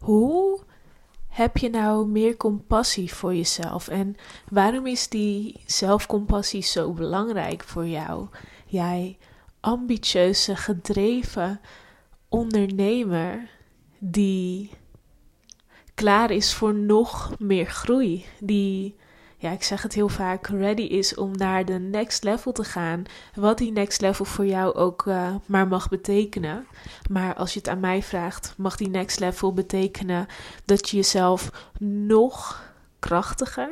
hoe heb je nou meer compassie voor jezelf? En waarom is die zelfcompassie zo belangrijk voor jou? Jij ambitieuze, gedreven ondernemer die klaar is voor nog meer groei. Die, ja, ik zeg het heel vaak, ready is om naar de next level te gaan. Wat die next level voor jou ook uh, maar mag betekenen. Maar als je het aan mij vraagt, mag die next level betekenen dat je jezelf nog krachtiger,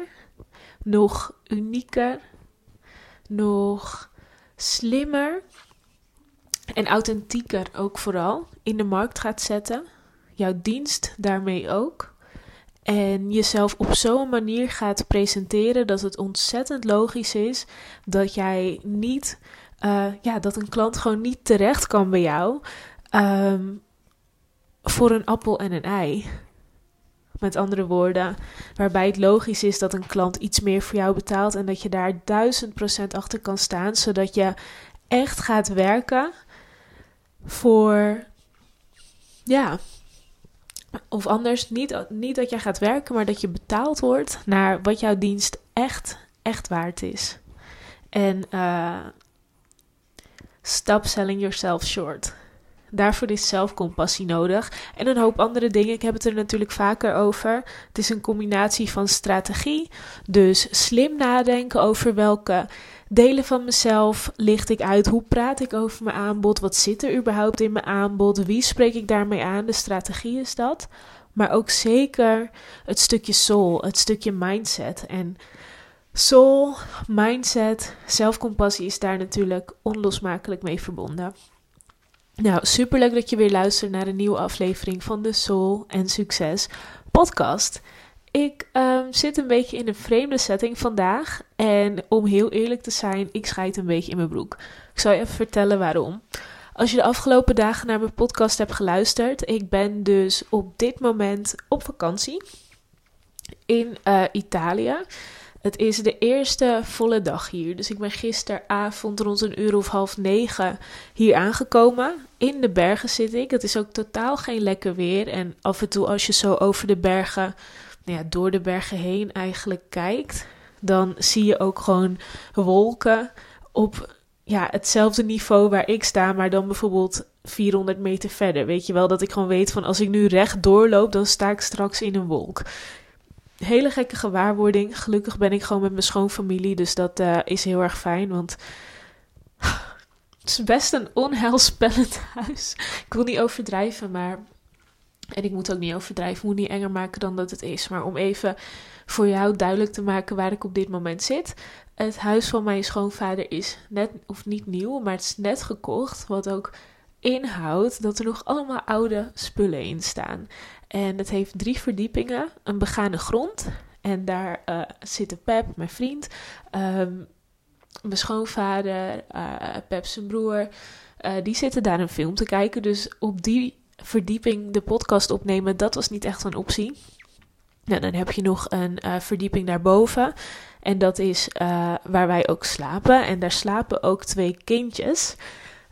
nog unieker, nog slimmer en authentieker ook vooral in de markt gaat zetten. Jouw dienst daarmee ook. En jezelf op zo'n manier gaat presenteren dat het ontzettend logisch is dat jij niet, uh, ja, dat een klant gewoon niet terecht kan bij jou um, voor een appel en een ei. Met andere woorden, waarbij het logisch is dat een klant iets meer voor jou betaalt en dat je daar duizend procent achter kan staan, zodat je echt gaat werken voor, ja, of anders, niet, niet dat jij gaat werken, maar dat je betaald wordt naar wat jouw dienst echt, echt waard is. En uh, stop selling yourself short. Daarvoor is zelfcompassie nodig. En een hoop andere dingen. Ik heb het er natuurlijk vaker over. Het is een combinatie van strategie. Dus slim nadenken over welke delen van mezelf licht ik uit. Hoe praat ik over mijn aanbod? Wat zit er überhaupt in mijn aanbod? Wie spreek ik daarmee aan? De strategie is dat. Maar ook zeker het stukje soul, het stukje mindset. En soul, mindset, zelfcompassie is daar natuurlijk onlosmakelijk mee verbonden. Nou, superleuk dat je weer luistert naar een nieuwe aflevering van de Soul en Succes podcast. Ik um, zit een beetje in een vreemde setting vandaag. En om heel eerlijk te zijn, ik scheid een beetje in mijn broek. Ik zal je even vertellen waarom. Als je de afgelopen dagen naar mijn podcast hebt geluisterd, ik ben dus op dit moment op vakantie in uh, Italië. Het is de eerste volle dag hier. Dus ik ben gisteravond rond een uur of half negen hier aangekomen. In de bergen zit ik. Het is ook totaal geen lekker weer. En af en toe als je zo over de bergen, nou ja, door de bergen heen eigenlijk kijkt, dan zie je ook gewoon wolken op ja, hetzelfde niveau waar ik sta, maar dan bijvoorbeeld 400 meter verder. Weet je wel, dat ik gewoon weet van als ik nu recht doorloop, dan sta ik straks in een wolk hele gekke gewaarwording. Gelukkig ben ik gewoon met mijn schoonfamilie, dus dat uh, is heel erg fijn. Want het is best een onheilspellend huis. Ik wil niet overdrijven, maar. En ik moet ook niet overdrijven, moet niet enger maken dan dat het is. Maar om even voor jou duidelijk te maken waar ik op dit moment zit. Het huis van mijn schoonvader is net, of niet nieuw, maar het is net gekocht. Wat ook inhoudt dat er nog allemaal oude spullen in staan. En het heeft drie verdiepingen, een begane grond. En daar uh, zitten Pep, mijn vriend, um, mijn schoonvader, uh, Pep zijn broer. Uh, die zitten daar een film te kijken. Dus op die verdieping de podcast opnemen, dat was niet echt een optie. Nou, dan heb je nog een verdieping daarboven. En dat is waar wij ook slapen. En daar slapen ook twee kindjes.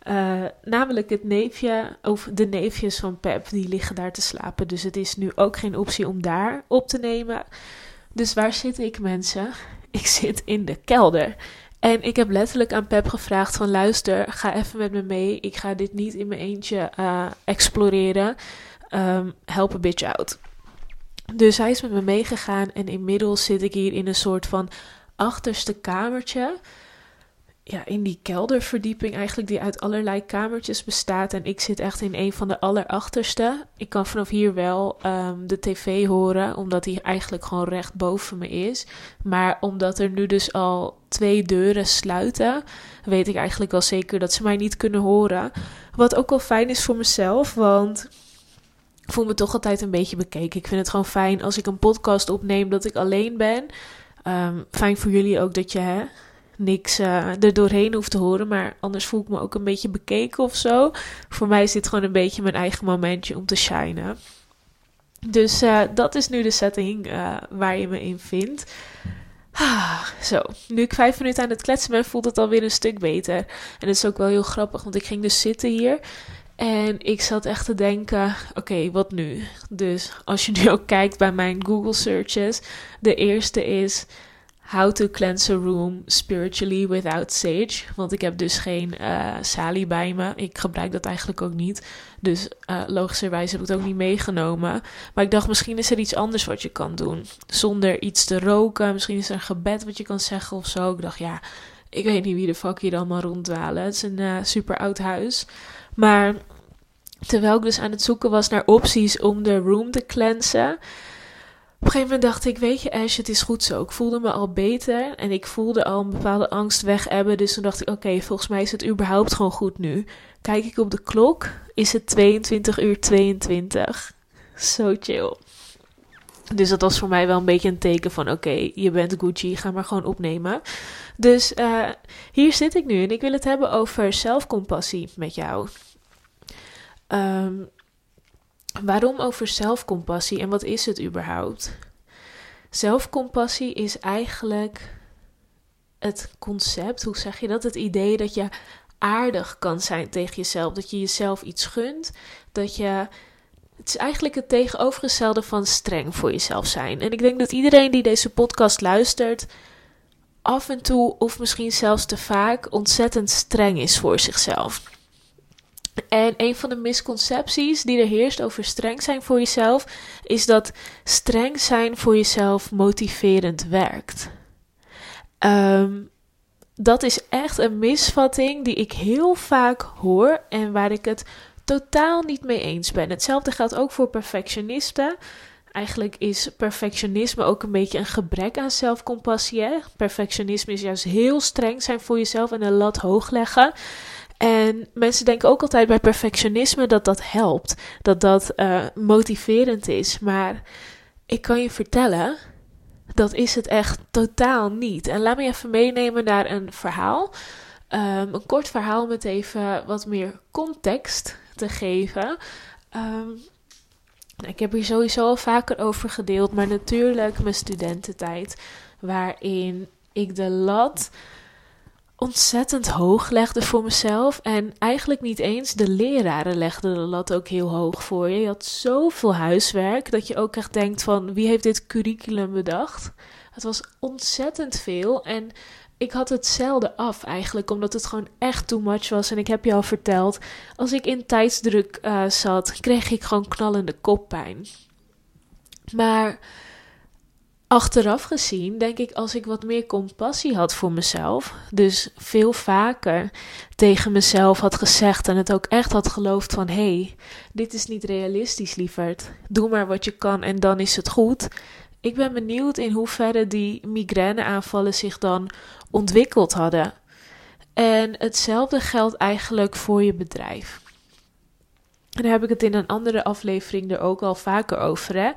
Uh, namelijk het neefje, of de neefjes van Pep, die liggen daar te slapen. Dus het is nu ook geen optie om daar op te nemen. Dus waar zit ik, mensen? Ik zit in de kelder. En ik heb letterlijk aan Pep gevraagd van luister, ga even met me mee. Ik ga dit niet in mijn eentje uh, exploreren. Um, help a bitch out. Dus hij is met me meegegaan en inmiddels zit ik hier in een soort van achterste kamertje ja, in die kelderverdieping eigenlijk, die uit allerlei kamertjes bestaat. En ik zit echt in een van de allerachterste. Ik kan vanaf hier wel um, de tv horen, omdat die eigenlijk gewoon recht boven me is. Maar omdat er nu dus al twee deuren sluiten, weet ik eigenlijk wel zeker dat ze mij niet kunnen horen. Wat ook wel fijn is voor mezelf, want ik voel me toch altijd een beetje bekeken. Ik vind het gewoon fijn als ik een podcast opneem dat ik alleen ben. Um, fijn voor jullie ook dat je hè, niks uh, er doorheen hoeft te horen. Maar anders voel ik me ook een beetje bekeken of zo. Voor mij is dit gewoon een beetje mijn eigen momentje om te shinen. Dus uh, dat is nu de setting uh, waar je me in vindt. Ah, zo, nu ik vijf minuten aan het kletsen ben, voelt het alweer een stuk beter. En het is ook wel heel grappig, want ik ging dus zitten hier. En ik zat echt te denken: oké, wat nu? Dus als je nu ook kijkt bij mijn Google searches, de eerste is How to cleanse a room spiritually without sage. Want ik heb dus geen uh, salie bij me. Ik gebruik dat eigenlijk ook niet. Dus uh, logischerwijs heb ik het ook niet meegenomen. Maar ik dacht, misschien is er iets anders wat je kan doen. Zonder iets te roken. Misschien is er een gebed wat je kan zeggen of zo. Ik dacht, ja, ik weet niet wie de fuck hier allemaal ronddwalen. Het is een uh, super oud huis. Maar terwijl ik dus aan het zoeken was naar opties om de room te cleansen een gegeven moment dacht ik, weet je Ash, het is goed zo. Ik voelde me al beter en ik voelde al een bepaalde angst weg hebben. Dus toen dacht ik, oké, volgens mij is het überhaupt gewoon goed nu. Kijk ik op de klok, is het 22 uur 22. Zo chill. Dus dat was voor mij wel een beetje een teken van: oké, je bent Gucci, ga maar gewoon opnemen. Dus uh, hier zit ik nu en ik wil het hebben over zelfcompassie met jou. Um, Waarom over zelfcompassie en wat is het überhaupt? Zelfcompassie is eigenlijk het concept, hoe zeg je dat? Het idee dat je aardig kan zijn tegen jezelf, dat je jezelf iets gunt, dat je. Het is eigenlijk het tegenovergestelde van streng voor jezelf zijn. En ik denk dat iedereen die deze podcast luistert, af en toe, of misschien zelfs te vaak, ontzettend streng is voor zichzelf. En een van de misconcepties die er heerst over streng zijn voor jezelf, is dat streng zijn voor jezelf motiverend werkt. Ehm, dat is echt een misvatting die ik heel vaak hoor en waar ik het totaal niet mee eens ben. Hetzelfde geldt ook voor perfectionisten. Eigenlijk is perfectionisme ook een beetje een gebrek aan zelfcompassie. Perfectionisme is juist heel streng zijn voor jezelf en een lat hoog leggen. En mensen denken ook altijd bij perfectionisme dat dat helpt, dat dat uh, motiverend is. Maar ik kan je vertellen, dat is het echt totaal niet. En laat me even meenemen naar een verhaal. Um, een kort verhaal met even wat meer context te geven. Um, ik heb hier sowieso al vaker over gedeeld, maar natuurlijk mijn studententijd, waarin ik de lat ontzettend hoog legde voor mezelf. En eigenlijk niet eens de leraren legden de lat ook heel hoog voor je. Je had zoveel huiswerk dat je ook echt denkt van wie heeft dit curriculum bedacht? Het was ontzettend veel en ik had het zelden af eigenlijk, omdat het gewoon echt too much was. En ik heb je al verteld, als ik in tijdsdruk uh, zat, kreeg ik gewoon knallende koppijn. Maar Achteraf gezien denk ik als ik wat meer compassie had voor mezelf, dus veel vaker tegen mezelf had gezegd en het ook echt had geloofd van hé, hey, dit is niet realistisch lieverd, doe maar wat je kan en dan is het goed. Ik ben benieuwd in hoeverre die migraineaanvallen zich dan ontwikkeld hadden. En hetzelfde geldt eigenlijk voor je bedrijf. Daar heb ik het in een andere aflevering er ook al vaker over. Hè?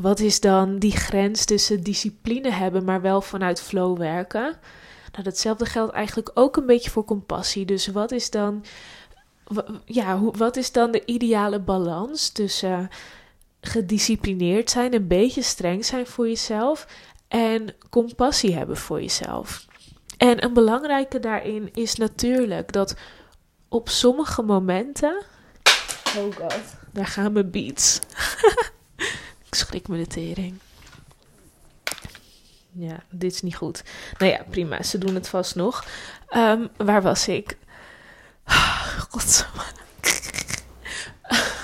Wat is dan die grens tussen discipline hebben, maar wel vanuit flow werken? Nou, datzelfde geldt eigenlijk ook een beetje voor compassie. Dus wat is dan, ja, wat is dan de ideale balans tussen gedisciplineerd zijn, een beetje streng zijn voor jezelf en compassie hebben voor jezelf? En een belangrijke daarin is natuurlijk dat op sommige momenten. Oh god, daar gaan mijn beats. Ik schrik me de tering. Ja, dit is niet goed. Nou ja, prima. Ze doen het vast nog. Um, waar was ik? Godsamme.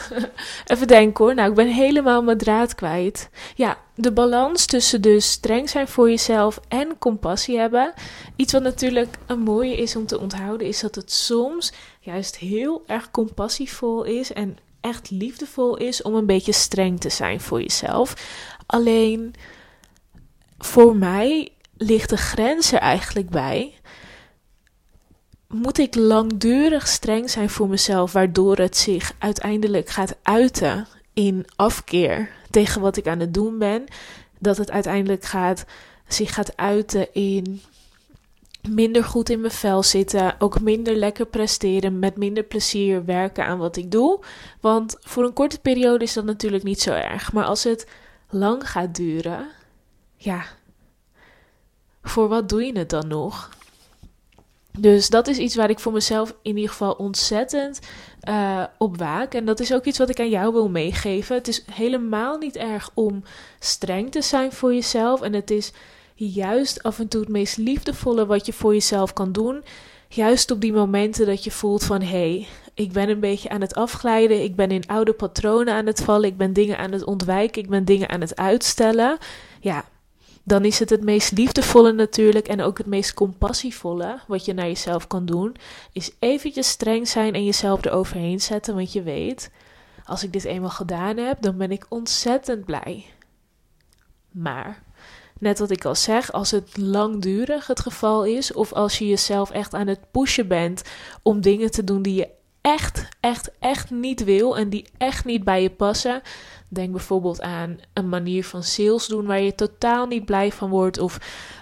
Even denken hoor. Nou, ik ben helemaal mijn draad kwijt. Ja, de balans tussen dus streng zijn voor jezelf en compassie hebben. Iets wat natuurlijk een mooie is om te onthouden, is dat het soms juist heel erg compassievol is en echt liefdevol is om een beetje streng te zijn voor jezelf. Alleen voor mij ligt de grens er eigenlijk bij. Moet ik langdurig streng zijn voor mezelf, waardoor het zich uiteindelijk gaat uiten in afkeer tegen wat ik aan het doen ben? Dat het uiteindelijk gaat, zich gaat uiten in minder goed in mijn vel zitten, ook minder lekker presteren, met minder plezier werken aan wat ik doe. Want voor een korte periode is dat natuurlijk niet zo erg. Maar als het lang gaat duren, ja, voor wat doe je het dan nog? Dus dat is iets waar ik voor mezelf in ieder geval ontzettend uh, op waak. En dat is ook iets wat ik aan jou wil meegeven. Het is helemaal niet erg om streng te zijn voor jezelf. En het is juist af en toe het meest liefdevolle wat je voor jezelf kan doen. Juist op die momenten dat je voelt van hé, hey, ik ben een beetje aan het afglijden, ik ben in oude patronen aan het vallen, ik ben dingen aan het ontwijken, ik ben dingen aan het uitstellen. Ja, dan is het het meest liefdevolle natuurlijk en ook het meest compassievolle wat je naar jezelf kan doen, is eventjes streng zijn en jezelf eroverheen zetten, want je weet, als ik dit eenmaal gedaan heb, dan ben ik ontzettend blij. Maar, net wat ik al zeg, als het langdurig het geval is, of als je jezelf echt aan het pushen bent om dingen te doen die je echt, echt, echt niet wil en die echt niet bij je passen, Denk bijvoorbeeld aan een manier van sales doen waar je totaal niet blij van wordt. Of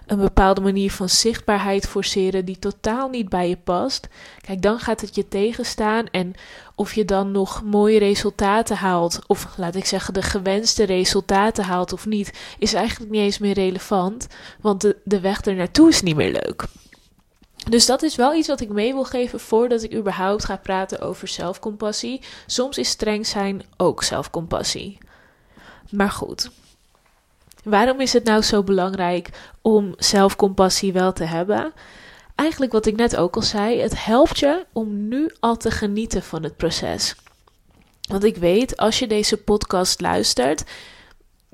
een bepaalde manier van zichtbaarheid forceren die totaal niet bij je past. Kijk, dan gaat het je tegenstaan. En of je dan nog mooie resultaten haalt, of laat ik zeggen de gewenste resultaten haalt of niet, is eigenlijk niet eens meer relevant. Want de, de weg er naartoe is niet meer leuk. Dus dat is wel iets wat ik mee wil geven voordat ik überhaupt ga praten over zelfcompassie. Soms is streng zijn ook zelfcompassie. Maar goed. Waarom is het nou zo belangrijk om zelfcompassie wel te hebben? Eigenlijk wat ik net ook al zei, het helpt je om nu al te genieten van het proces. Want ik weet, als je deze podcast luistert,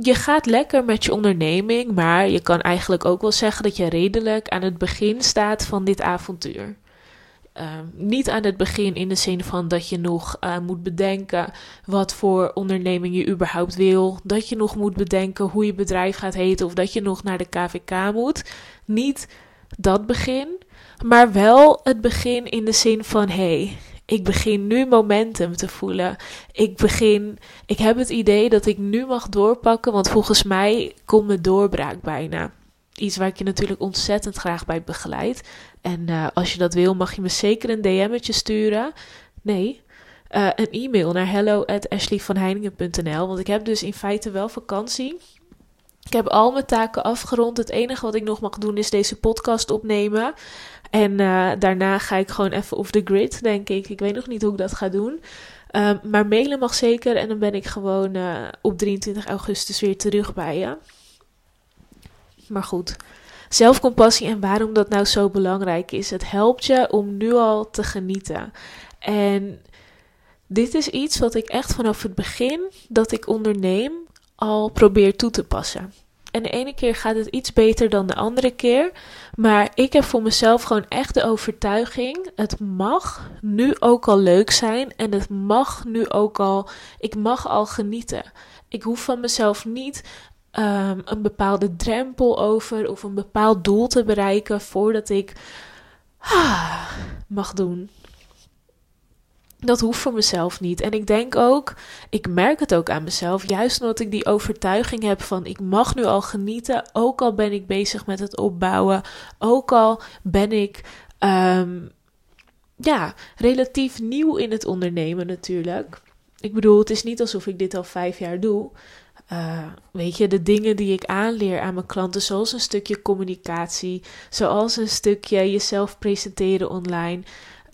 je gaat lekker met je onderneming, maar je kan eigenlijk ook wel zeggen dat je redelijk aan het begin staat van dit avontuur. Ehm, niet aan het begin in de zin van dat je nog uh, moet bedenken wat voor onderneming je überhaupt wil. Dat je nog moet bedenken hoe je bedrijf gaat heten of dat je nog naar de KVK moet. Niet dat begin, maar wel het begin in de zin van hey, ik begin nu momentum te voelen. Ik begin, ik heb het idee dat ik nu mag doorpakken, want volgens mij komt mijn doorbraak bijna. Iets waar ik je natuurlijk ontzettend graag bij begeleid. En uh, als je dat wil, mag je me zeker een DM'tje sturen. Nee, uh, een e-mail naar hello Want ik heb dus in feite wel vakantie. Ik heb al mijn taken afgerond. Het enige wat ik nog mag doen is deze podcast opnemen. En uh, daarna ga ik gewoon even off the grid, denk ik. Ik weet nog niet hoe ik dat ga doen. Um, maar mailen mag zeker. En dan ben ik gewoon uh, op 23 augustus weer terug bij je. Maar goed. Zelfcompassie en waarom dat nou zo belangrijk is. Het helpt je om nu al te genieten. En dit is iets wat ik echt vanaf het begin dat ik onderneem al probeer toe te passen. En de ene keer gaat het iets beter dan de andere keer. Maar ik heb voor mezelf gewoon echt de overtuiging: het mag nu ook al leuk zijn. En het mag nu ook al. Ik mag al genieten. Ik hoef van mezelf niet um, een bepaalde drempel over of een bepaald doel te bereiken voordat ik ah, mag doen dat hoeft voor mezelf niet. En ik denk ook, ik merk het ook aan mezelf, juist omdat ik die overtuiging heb van ik mag nu al genieten, ook al ben ik bezig met het opbouwen, ook al ben ik um, ja, relatief nieuw in het ondernemen natuurlijk. Ik bedoel, het is niet alsof ik dit al vijf jaar doe. Uh, weet je, de dingen die ik aanleer aan mijn klanten, zoals een stukje communicatie, zoals een stukje jezelf presenteren online.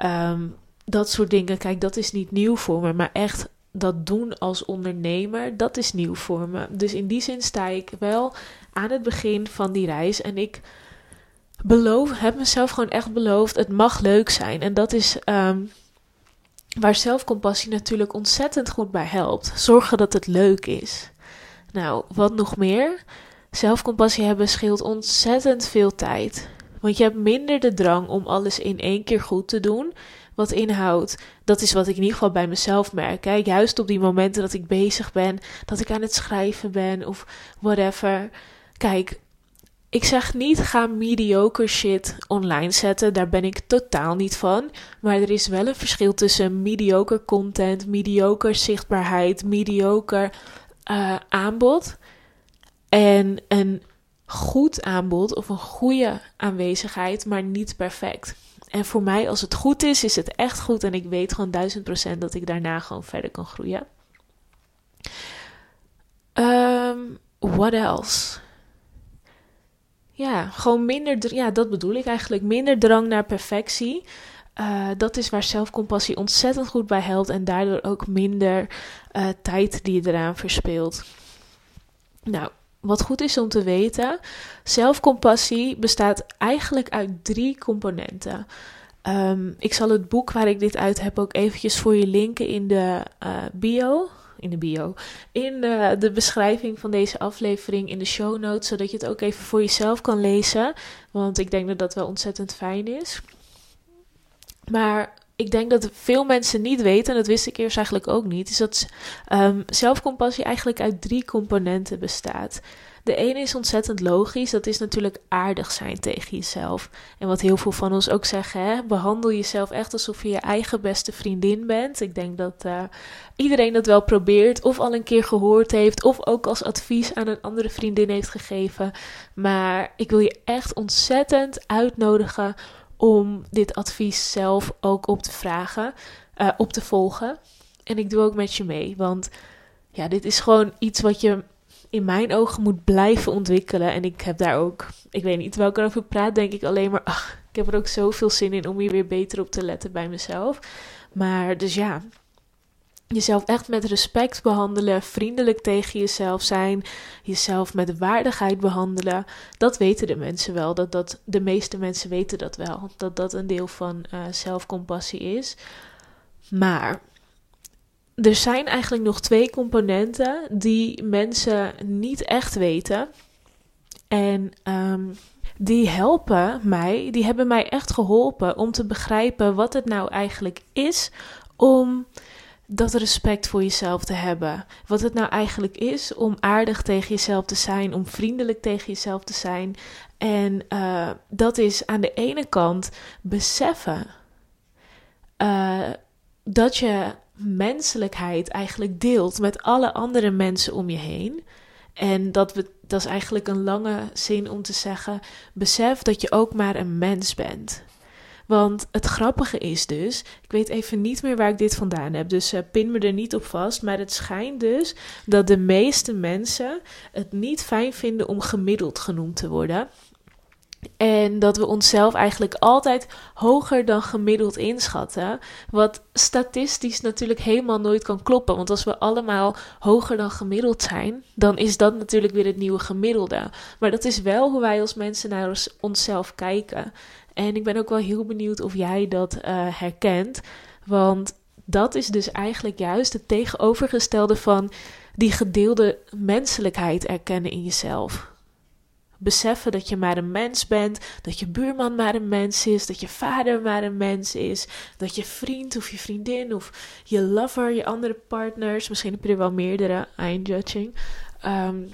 Um, dat soort dingen, kijk, dat is niet nieuw voor me. Maar echt dat doen als ondernemer, dat is nieuw voor me. Dus in die zin sta ik wel aan het begin van die reis. En ik beloof, heb mezelf gewoon echt beloofd, het mag leuk zijn. En dat is um, waar zelfcompassie natuurlijk ontzettend goed bij helpt. Zorgen dat het leuk is. Nou, wat nog meer? Zelfcompassie hebben scheelt ontzettend veel tijd. Want je hebt minder de drang om alles in één keer goed te doen wat inhoudt. Dat is wat ik in ieder geval bij mezelf merk. Hè? Juist op die momenten dat ik bezig ben, dat ik aan het schrijven ben of whatever. Kijk, ik zeg niet ga mediocre shit online zetten. Daar ben ik totaal niet van. Maar er is wel een verschil tussen mediocre content, mediocre zichtbaarheid, mediocre uh, aanbod. En een goed aanbod of een goede aanwezigheid, maar niet perfect. En voor mij, als het goed is, is het echt goed. En ik weet gewoon duizend procent dat ik daarna gewoon verder kan groeien. Um, what else? ja, gewoon minder, ja, dat bedoel ik eigenlijk, minder drang naar perfectie. Uh, dat is waar zelfcompassie ontzettend goed bij helpt en daardoor ook minder uh, tijd die je eraan verspeelt. Nou, wat goed is om te weten, zelfcompassie bestaat eigenlijk uit drie componenten. Um, ik zal het boek waar ik dit uit heb ook eventjes voor je linken in de uh, bio. In de bio. In de, beschrijving van deze aflevering in de show notes. Zodat je het ook even voor jezelf kan lezen. Want ik denk dat dat wel ontzettend fijn is. Maar ik denk dat veel mensen niet weten, en dat wist ik eerst eigenlijk ook niet, is dat um, zelfcompassie eigenlijk uit drie componenten bestaat. De ene is ontzettend logisch, dat is natuurlijk aardig zijn tegen jezelf. En wat heel veel van ons ook zeggen, hè? behandel jezelf echt alsof je je eigen beste vriendin bent. Ik denk dat uh, iedereen dat wel probeert, of al een keer gehoord heeft, of ook als advies aan een andere vriendin heeft gegeven. Maar ik wil je echt ontzettend uitnodigen om dit advies zelf ook op te vragen, uh, op te volgen. En ik doe ook met je mee, want ja, dit is gewoon iets wat je in mijn ogen moet blijven ontwikkelen. En ik heb daar ook, ik weet niet welke over praat, denk ik alleen maar, ach, ik heb er ook zoveel zin in om hier weer beter op te letten bij mezelf. Maar dus ja, jezelf echt met respect behandelen, vriendelijk tegen jezelf zijn, jezelf met waardigheid behandelen. Dat weten de mensen wel. Dat, dat, de meeste mensen weten dat wel. Dat dat een deel van uh, zelfcompassie is. Maar er zijn eigenlijk nog twee componenten die mensen niet echt weten. En um, die helpen mij, die hebben mij echt geholpen om te begrijpen wat het nou eigenlijk is om dat respect voor jezelf te hebben. Wat het nou eigenlijk is om aardig tegen jezelf te zijn, om vriendelijk tegen jezelf te zijn. En uh, dat is aan de ene kant beseffen uh, dat je menselijkheid eigenlijk deelt met alle andere mensen om je heen. En dat, we, dat is eigenlijk een lange zin om te zeggen: besef dat je ook maar een mens bent. Want het grappige is dus, ik weet even niet meer waar ik dit vandaan heb, dus uh, pin me er niet op vast. Maar het schijnt dus dat de meeste mensen het niet fijn vinden om gemiddeld genoemd te worden. En dat we onszelf eigenlijk altijd hoger dan gemiddeld inschatten. Wat statistisch natuurlijk helemaal nooit kan kloppen. Want als we allemaal hoger dan gemiddeld zijn, dan is dat natuurlijk weer het nieuwe gemiddelde. Maar dat is wel hoe wij als mensen naar onszelf kijken. En ik ben ook wel heel benieuwd of jij dat uh, herkent. Want dat is dus eigenlijk juist het tegenovergestelde van die gedeelde menselijkheid erkennen in jezelf. Beseffen dat je maar een mens bent, dat je buurman maar een mens is, dat je vader maar een mens is, dat je vriend of je vriendin of je lover, je andere partners, misschien heb je er wel meerdere, I'm judging, um,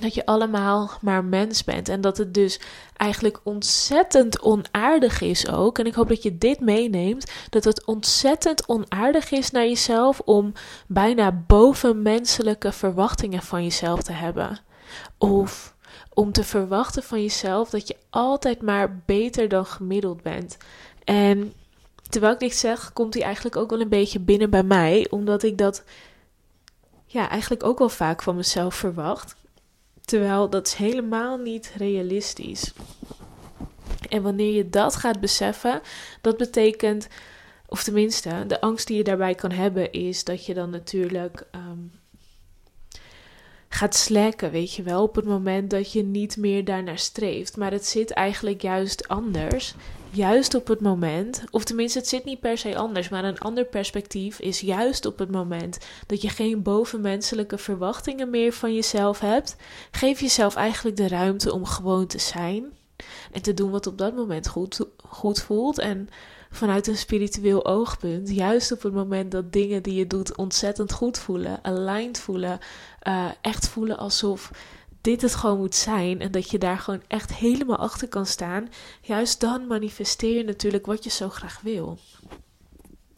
dat je allemaal maar mens bent. En dat het dus eigenlijk ontzettend onaardig is ook. En ik hoop dat je dit meeneemt. Dat het ontzettend onaardig is naar jezelf om bijna bovenmenselijke verwachtingen van jezelf te hebben. Of om te verwachten van jezelf dat je altijd maar beter dan gemiddeld bent. En terwijl ik dit zeg, komt hij eigenlijk ook wel een beetje binnen bij mij. Omdat ik dat ja, eigenlijk ook wel vaak van mezelf verwacht. Terwijl dat is helemaal niet realistisch. En wanneer je dat gaat beseffen, dat betekent, of tenminste, de angst die je daarbij kan hebben, is dat je dan natuurlijk um, gaat slacken, weet je wel, op het moment dat je niet meer daarnaar streeft. Maar het zit eigenlijk juist anders. Juist op het moment, of tenminste, het zit niet per se anders, maar een ander perspectief is juist op het moment dat je geen bovenmenselijke verwachtingen meer van jezelf hebt, geef jezelf eigenlijk de ruimte om gewoon te zijn en te doen wat op dat moment goed, goed voelt. En vanuit een spiritueel oogpunt, juist op het moment dat dingen die je doet ontzettend goed voelen, aligned voelen, uh, echt voelen alsof dit het gewoon moet zijn en dat je daar gewoon echt helemaal achter kan staan, juist dan manifesteer je natuurlijk wat je zo graag wil.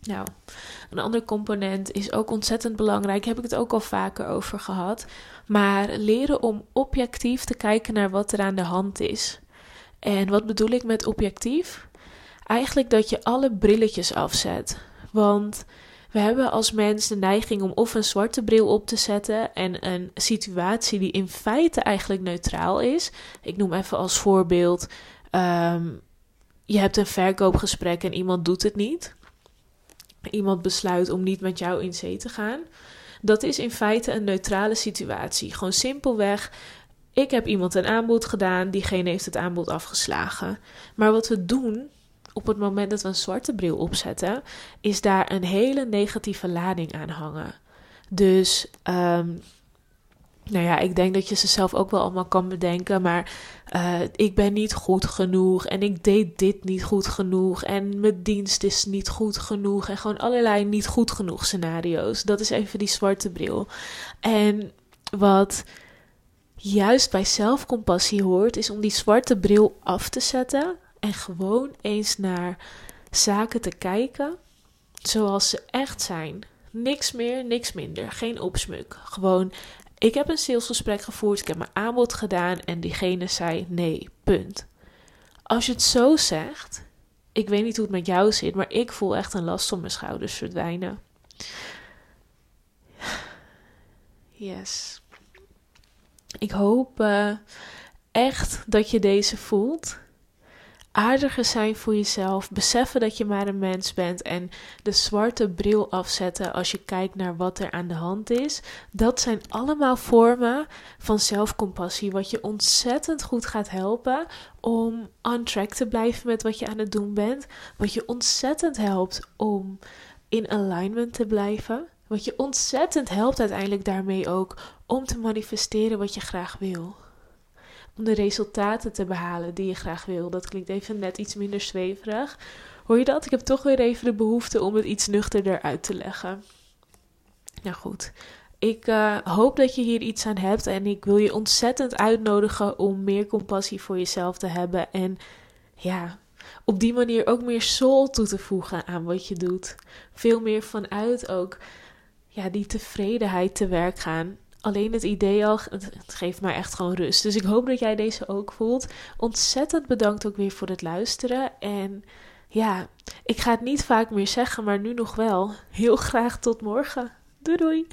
Nou, een ander component is ook ontzettend belangrijk, heb ik het ook al vaker over gehad, maar leren om objectief te kijken naar wat er aan de hand is. En wat bedoel ik met objectief? Eigenlijk dat je alle brilletjes afzet. Want We hebben als mens de neiging om of een zwarte bril op te zetten en een situatie die in feite eigenlijk neutraal is. Ik noem even als voorbeeld: ehm, je hebt een verkoopgesprek en iemand doet het niet. Iemand besluit om niet met jou in zee te gaan. Dat is in feite een neutrale situatie. Gewoon simpelweg. Ik heb iemand een aanbod gedaan, diegene heeft het aanbod afgeslagen. Maar wat we doen op het moment dat we een zwarte bril opzetten, is daar een hele negatieve lading aan hangen. Dus, um, nou ja, ik denk dat je ze zelf ook wel allemaal kan bedenken, maar uh, ik ben niet goed genoeg en ik deed dit niet goed genoeg en mijn dienst is niet goed genoeg en gewoon allerlei niet goed genoeg scenario's. Dat is even die zwarte bril. En wat juist bij zelfcompassie hoort, is om die zwarte bril af te zetten en gewoon eens naar zaken te kijken zoals ze echt zijn. Niks meer, niks minder. Geen opsmuk. Gewoon, ik heb een salesgesprek gevoerd, ik heb mijn aanbod gedaan en diegene zei nee, punt. Als je het zo zegt, ik weet niet hoe het met jou zit, maar ik voel echt een last op mijn schouders verdwijnen. Yes. Ik hoop uh, echt dat je deze voelt aardiger zijn voor jezelf, beseffen dat je maar een mens bent en de zwarte bril afzetten als je kijkt naar wat er aan de hand is. Dat zijn allemaal vormen van zelfcompassie, wat je ontzettend goed gaat helpen om on track te blijven met wat je aan het doen bent, wat je ontzettend helpt om in alignment te blijven. Wat je ontzettend helpt uiteindelijk daarmee ook om te manifesteren wat je graag wil om de resultaten te behalen die je graag wil. Dat klinkt even net iets minder zweverig. Hoor je dat? Ik heb toch weer even de behoefte om het iets nuchterder uit te leggen. Nou goed, ik uh, hoop dat je hier iets aan hebt en ik wil je ontzettend uitnodigen om meer compassie voor jezelf te hebben en ja, op die manier ook meer soul toe te voegen aan wat je doet. Veel meer vanuit ook ja, die tevredenheid te werk gaan alleen het idee al, het, geeft mij echt gewoon rust. Dus ik hoop dat jij deze ook voelt. Ontzettend bedankt ook weer voor het luisteren. En ja, ik ga het niet vaak meer zeggen, maar nu nog wel. Heel graag tot morgen. Doei doei.